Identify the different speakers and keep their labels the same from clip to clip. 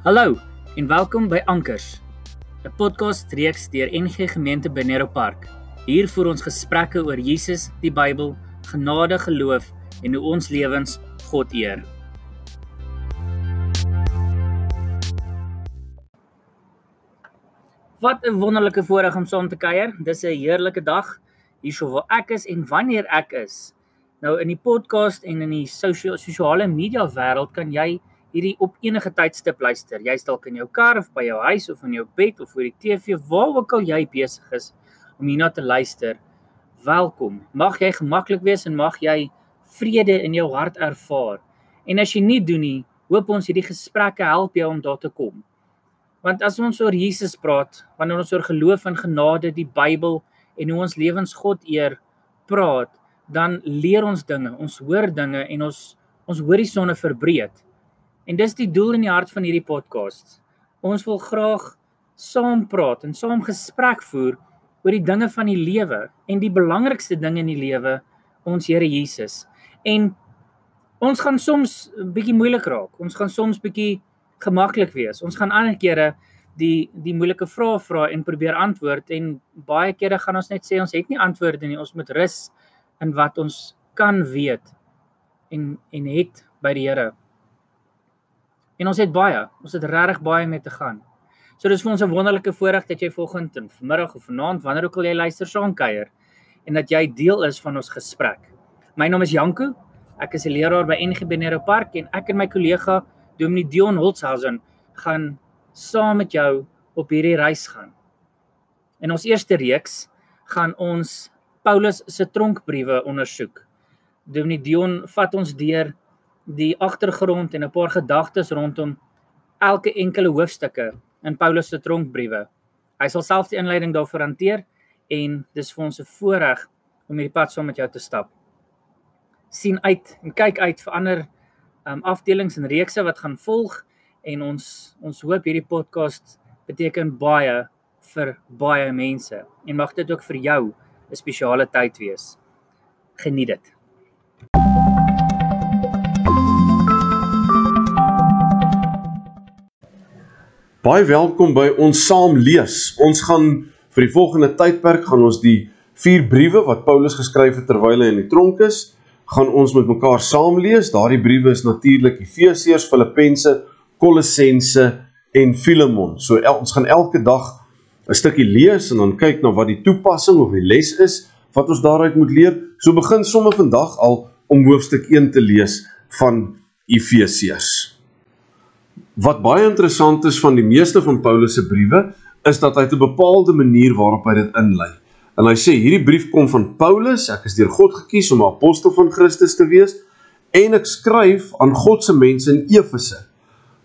Speaker 1: Hallo en welkom by Ankers, 'n podcast reeks deur NG Gemeente Benero Park. Hier voer ons gesprekke oor Jesus, die Bybel, genade, geloof en hoe ons lewens God eer. Wat 'n wonderlike voorreg om saam te kuier. Dis 'n heerlike dag hierso waar ek is en wanneer ek is. Nou in die podcast en in die sosiale sosiale media wêreld kan jy hierdie op enige tydstip luister. Jy's dalk in jou kar of by jou huis of in jou bed of voor die TV, waar ook al jy besig is om hierna te luister. Welkom. Mag jy gemaklik wees en mag jy vrede in jou hart ervaar. En as jy nie doen nie, hoop ons hierdie gesprekke help jou om daar te kom. Want as ons oor Jesus praat, wanneer ons oor geloof en genade, die Bybel en hoe ons lewens God eer praat, dan leer ons dinge, ons hoor dinge en ons ons horisonne verbreek. En dis die doel in die hart van hierdie podcast. Ons wil graag saam praat en saam gesprek voer oor die dinge van die lewe en die belangrikste ding in die lewe, ons Here Jesus. En ons gaan soms 'n bietjie moeilik raak. Ons gaan soms bietjie gemaklik wees. Ons gaan ander kere die die moeilike vrae vra en probeer antwoord en baie kere gaan ons net sê ons het nie antwoorde nie. Ons moet rus in wat ons kan weet en en het by die Here. En ons het baie, ons het regtig baie mee te gaan. So dis vir ons 'n wonderlike voorreg dat jy vanoggend en vanmiddag of vanaand wanneer ook al jy luister saam kuier en dat jy deel is van ons gesprek. My naam is Janko. Ek is 'n leraar by NG Benero Park en ek en my kollega Dominee Dion Holtzhausen gaan saam met jou op hierdie reis gaan. In ons eerste reeks gaan ons Paulus se tronkbriewe ondersoek. Dominee Dion vat ons deur die agtergrond en 'n paar gedagtes rondom elke enkele hoofstukke in Paulus se tronkbriewe. Hy sal self die inleiding daarvoor hanteer en dis vir ons 'n voorreg om hierdie pad saam met jou te stap. sien uit en kyk uit vir ander um, afdelings en reekse wat gaan volg en ons ons hoop hierdie podcast beteken baie vir baie mense en mag dit ook vir jou 'n spesiale tyd wees. Geniet dit.
Speaker 2: Baie welkom by ons saam lees. Ons gaan vir die volgende tydperk gaan ons die vier briewe wat Paulus geskryf het terwyl hy in die tronk is, gaan ons met mekaar saam lees. Daardie briewe is natuurlik Efesiërs, Filippense, Kolossense en Filemon. So el, ons gaan elke dag 'n stukkie lees en dan kyk na wat die toepassing of die les is wat ons daaruit moet leer. So begin sommer vandag al om hoofstuk 1 te lees van Efesiërs. Wat baie interessant is van die meeste van Paulus se briewe is dat hy 'n bepaalde manier waarop hy dit inlei. En hy sê hierdie brief kom van Paulus, ek is deur God gekies om 'n apostel van Christus te wees en ek skryf aan God se mense in Efese,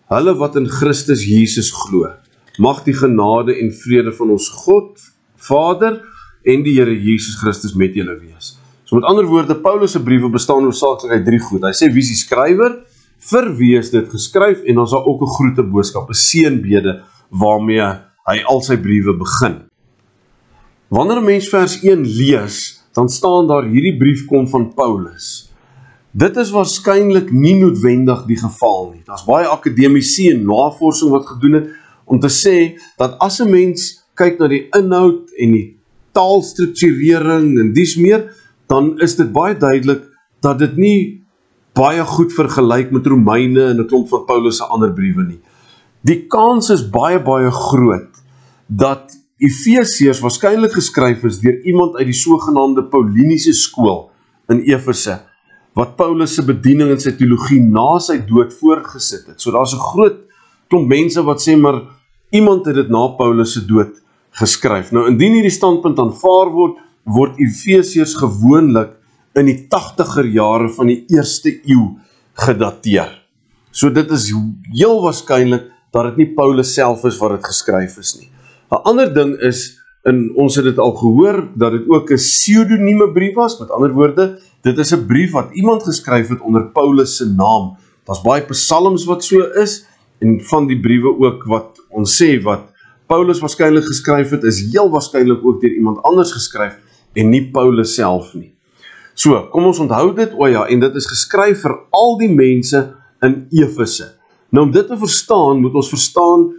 Speaker 2: hulle wat in Christus Jesus glo. Mag die genade en vrede van ons God Vader en die Here Jesus Christus met julle wees. So met ander woorde, Paulus se briewe bestaan hoofsaaklik uit drie goed. Hy sê wie is die skrywer? Vir wie is dit geskryf en ons het ook 'n groete boodskap, 'n seënbede waarmee hy al sy briewe begin. Wanneer 'n mens vers 1 lees, dan staan daar hierdie brief kom van Paulus. Dit is waarskynlik nie noodwendig die geval nie. Daar's baie akademici en navorsing wat gedoen het om te sê dat as 'n mens kyk na die inhoud en die taalstrukturering en dis meer, dan is dit baie duidelik dat dit nie baie goed vergelyk met Romeine en 'n klomp van Paulus se ander briewe nie. Die kans is baie baie groot dat Efesiërs waarskynlik geskryf is deur iemand uit die sogenaamde Pauliniese skool in Efese wat Paulus se bediening en sy teologie na sy dood voortgesit het. So daar's 'n groot klomp mense wat sê maar iemand het dit na Paulus se dood geskryf. Nou indien hierdie standpunt aanvaar word, word Efesiërs gewoonlik in die 80er jare van die eerste eeu gedateer. So dit is heel waarskynlik dat dit nie Paulus self is wat dit geskryf is nie. 'n Ander ding is in ons het dit al gehoor dat dit ook 'n pseudonieme brief was. Met ander woorde, dit is 'n brief wat iemand geskryf het onder Paulus se naam. Daar's baie psalms wat so is en van die briewe ook wat ons sê wat Paulus waarskynlik geskryf het, is heel waarskynlik ook deur iemand anders geskryf en nie Paulus self nie. So, kom ons onthou dit, o ja, en dit is geskryf vir al die mense in Efese. Nou om dit te verstaan, moet ons verstaan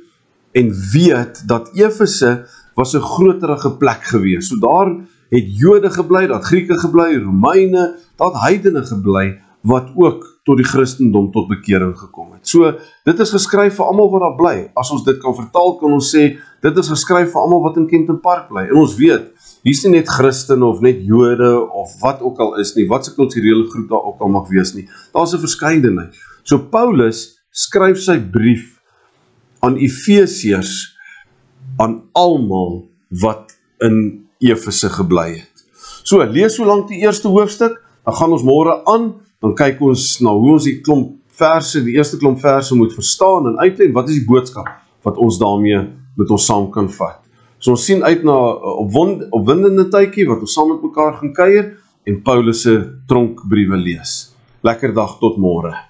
Speaker 2: en weet dat Efese was 'n groterige plek gewees. So daar het Jode gebly, daar Grieke gebly, Romeine, daar heidene gebly wat ook tot die Christendom tot bekering gekom het. So dit is geskryf vir almal wat daar bly. As ons dit kan vertaal, kan ons sê dit is geskryf vir almal wat in Kenton Park bly. En ons weet, hier's nie net Christene of net Jode of wat ook al is nie, wat se kulturele groep daar ook al mag wees nie. Daar's 'n verskeidenheid. So Paulus skryf sy brief aan Efesiërs aan almal wat in Efese gebly het. So, lees so lank die eerste hoofstuk, dan gaan ons môre aan, dan kyk ons na hoe ons die klomp verse, die eerste klomp verse moet verstaan en uitlei wat is die boodskap wat ons daarmee met ons saam kan vat. So ons sien uit na 'n opwindende tydjie wat ons saam met mekaar gaan kuier en Paulus se tronkbriewe lees. Lekker dag tot môre.